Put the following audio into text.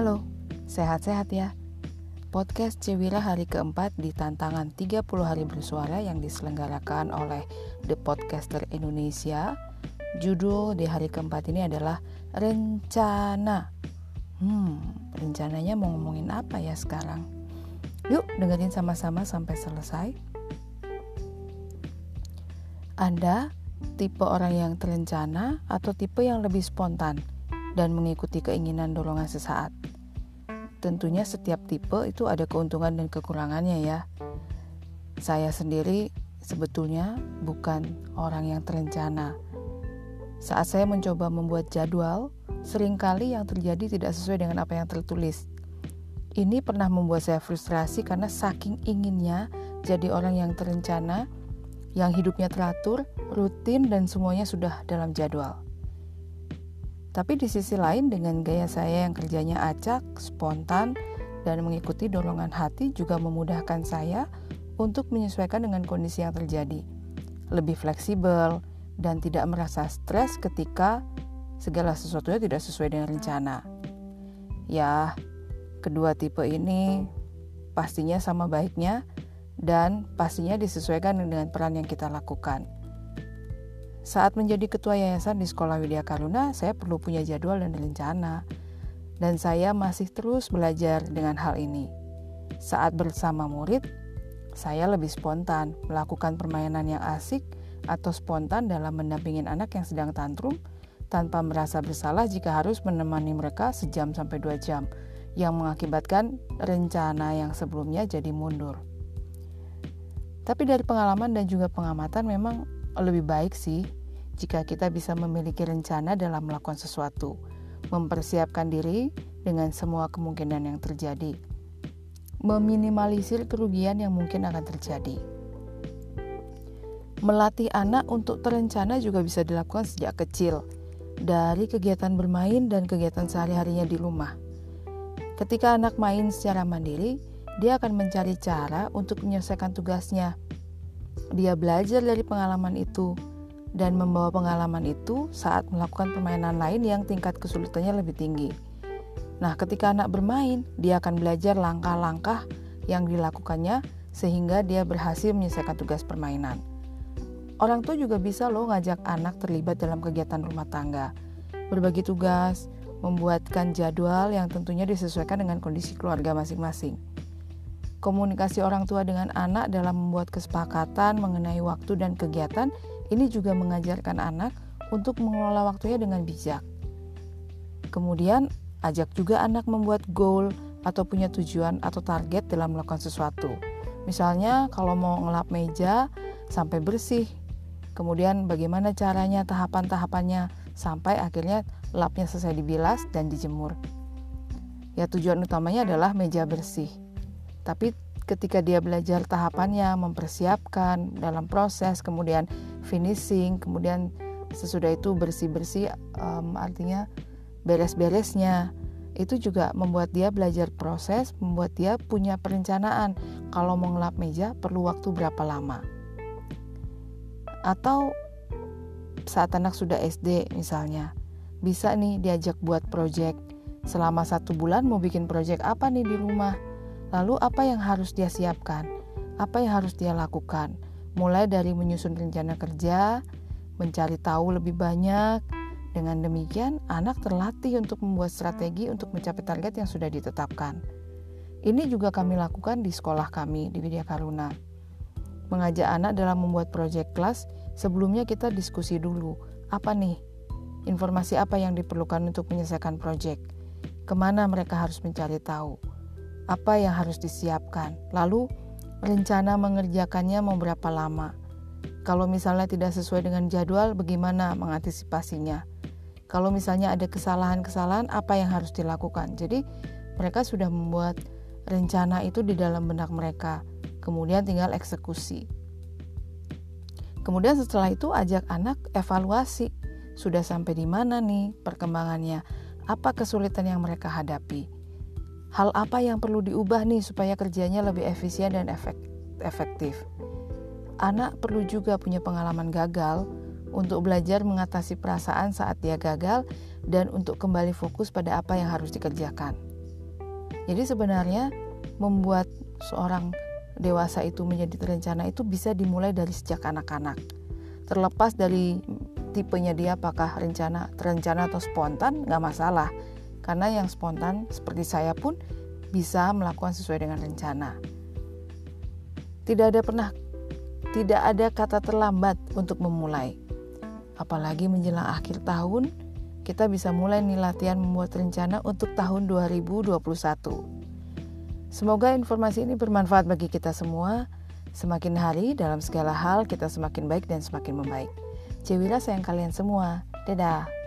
Halo, sehat-sehat ya. Podcast Cewira hari keempat di tantangan 30 hari bersuara yang diselenggarakan oleh The Podcaster Indonesia. Judul di hari keempat ini adalah Rencana. Hmm, rencananya mau ngomongin apa ya sekarang? Yuk dengerin sama-sama sampai selesai. Anda tipe orang yang terencana atau tipe yang lebih spontan dan mengikuti keinginan dorongan sesaat? tentunya setiap tipe itu ada keuntungan dan kekurangannya ya. Saya sendiri sebetulnya bukan orang yang terencana. Saat saya mencoba membuat jadwal, sering kali yang terjadi tidak sesuai dengan apa yang tertulis. Ini pernah membuat saya frustrasi karena saking inginnya jadi orang yang terencana, yang hidupnya teratur, rutin, dan semuanya sudah dalam jadwal. Tapi di sisi lain dengan gaya saya yang kerjanya acak, spontan, dan mengikuti dorongan hati juga memudahkan saya untuk menyesuaikan dengan kondisi yang terjadi. Lebih fleksibel dan tidak merasa stres ketika segala sesuatunya tidak sesuai dengan rencana. Ya, kedua tipe ini pastinya sama baiknya dan pastinya disesuaikan dengan peran yang kita lakukan. Saat menjadi ketua yayasan di Sekolah Widya Karuna, saya perlu punya jadwal dan rencana. Dan saya masih terus belajar dengan hal ini. Saat bersama murid, saya lebih spontan melakukan permainan yang asik atau spontan dalam mendampingin anak yang sedang tantrum tanpa merasa bersalah jika harus menemani mereka sejam sampai dua jam yang mengakibatkan rencana yang sebelumnya jadi mundur. Tapi dari pengalaman dan juga pengamatan memang lebih baik sih jika kita bisa memiliki rencana dalam melakukan sesuatu, mempersiapkan diri dengan semua kemungkinan yang terjadi, meminimalisir kerugian yang mungkin akan terjadi. Melatih anak untuk terencana juga bisa dilakukan sejak kecil, dari kegiatan bermain dan kegiatan sehari-harinya di rumah. Ketika anak main secara mandiri, dia akan mencari cara untuk menyelesaikan tugasnya dia belajar dari pengalaman itu dan membawa pengalaman itu saat melakukan permainan lain yang tingkat kesulitannya lebih tinggi. Nah, ketika anak bermain, dia akan belajar langkah-langkah yang dilakukannya sehingga dia berhasil menyelesaikan tugas permainan. Orang tua juga bisa loh ngajak anak terlibat dalam kegiatan rumah tangga, berbagi tugas, membuatkan jadwal yang tentunya disesuaikan dengan kondisi keluarga masing-masing. Komunikasi orang tua dengan anak dalam membuat kesepakatan mengenai waktu dan kegiatan ini juga mengajarkan anak untuk mengelola waktunya dengan bijak. Kemudian, ajak juga anak membuat goal atau punya tujuan atau target dalam melakukan sesuatu. Misalnya, kalau mau ngelap meja sampai bersih, kemudian bagaimana caranya tahapan-tahapannya sampai akhirnya lapnya selesai dibilas dan dijemur. Ya, tujuan utamanya adalah meja bersih. Tapi ketika dia belajar tahapannya, mempersiapkan dalam proses, kemudian finishing, kemudian sesudah itu bersih-bersih, um, artinya beres-beresnya, itu juga membuat dia belajar proses, membuat dia punya perencanaan. Kalau mau ngelap meja perlu waktu berapa lama. Atau saat anak sudah SD misalnya, bisa nih diajak buat project. Selama satu bulan mau bikin project apa nih di rumah? Lalu apa yang harus dia siapkan? Apa yang harus dia lakukan? Mulai dari menyusun rencana kerja, mencari tahu lebih banyak. Dengan demikian, anak terlatih untuk membuat strategi untuk mencapai target yang sudah ditetapkan. Ini juga kami lakukan di sekolah kami di Widya Karuna. Mengajak anak dalam membuat proyek kelas, sebelumnya kita diskusi dulu, apa nih informasi apa yang diperlukan untuk menyelesaikan proyek, ke mana mereka harus mencari tahu apa yang harus disiapkan. Lalu rencana mengerjakannya mau berapa lama. Kalau misalnya tidak sesuai dengan jadwal, bagaimana mengantisipasinya? Kalau misalnya ada kesalahan-kesalahan, apa yang harus dilakukan? Jadi, mereka sudah membuat rencana itu di dalam benak mereka, kemudian tinggal eksekusi. Kemudian setelah itu ajak anak evaluasi, sudah sampai di mana nih perkembangannya, apa kesulitan yang mereka hadapi hal apa yang perlu diubah nih supaya kerjanya lebih efisien dan efektif. Anak perlu juga punya pengalaman gagal untuk belajar mengatasi perasaan saat dia gagal dan untuk kembali fokus pada apa yang harus dikerjakan. Jadi sebenarnya membuat seorang dewasa itu menjadi terencana itu bisa dimulai dari sejak anak-anak. Terlepas dari tipenya dia apakah rencana terencana atau spontan nggak masalah. Karena yang spontan seperti saya pun bisa melakukan sesuai dengan rencana. Tidak ada pernah tidak ada kata terlambat untuk memulai. Apalagi menjelang akhir tahun, kita bisa mulai nih latihan membuat rencana untuk tahun 2021. Semoga informasi ini bermanfaat bagi kita semua. Semakin hari dalam segala hal kita semakin baik dan semakin membaik. Cewila sayang kalian semua. Dadah.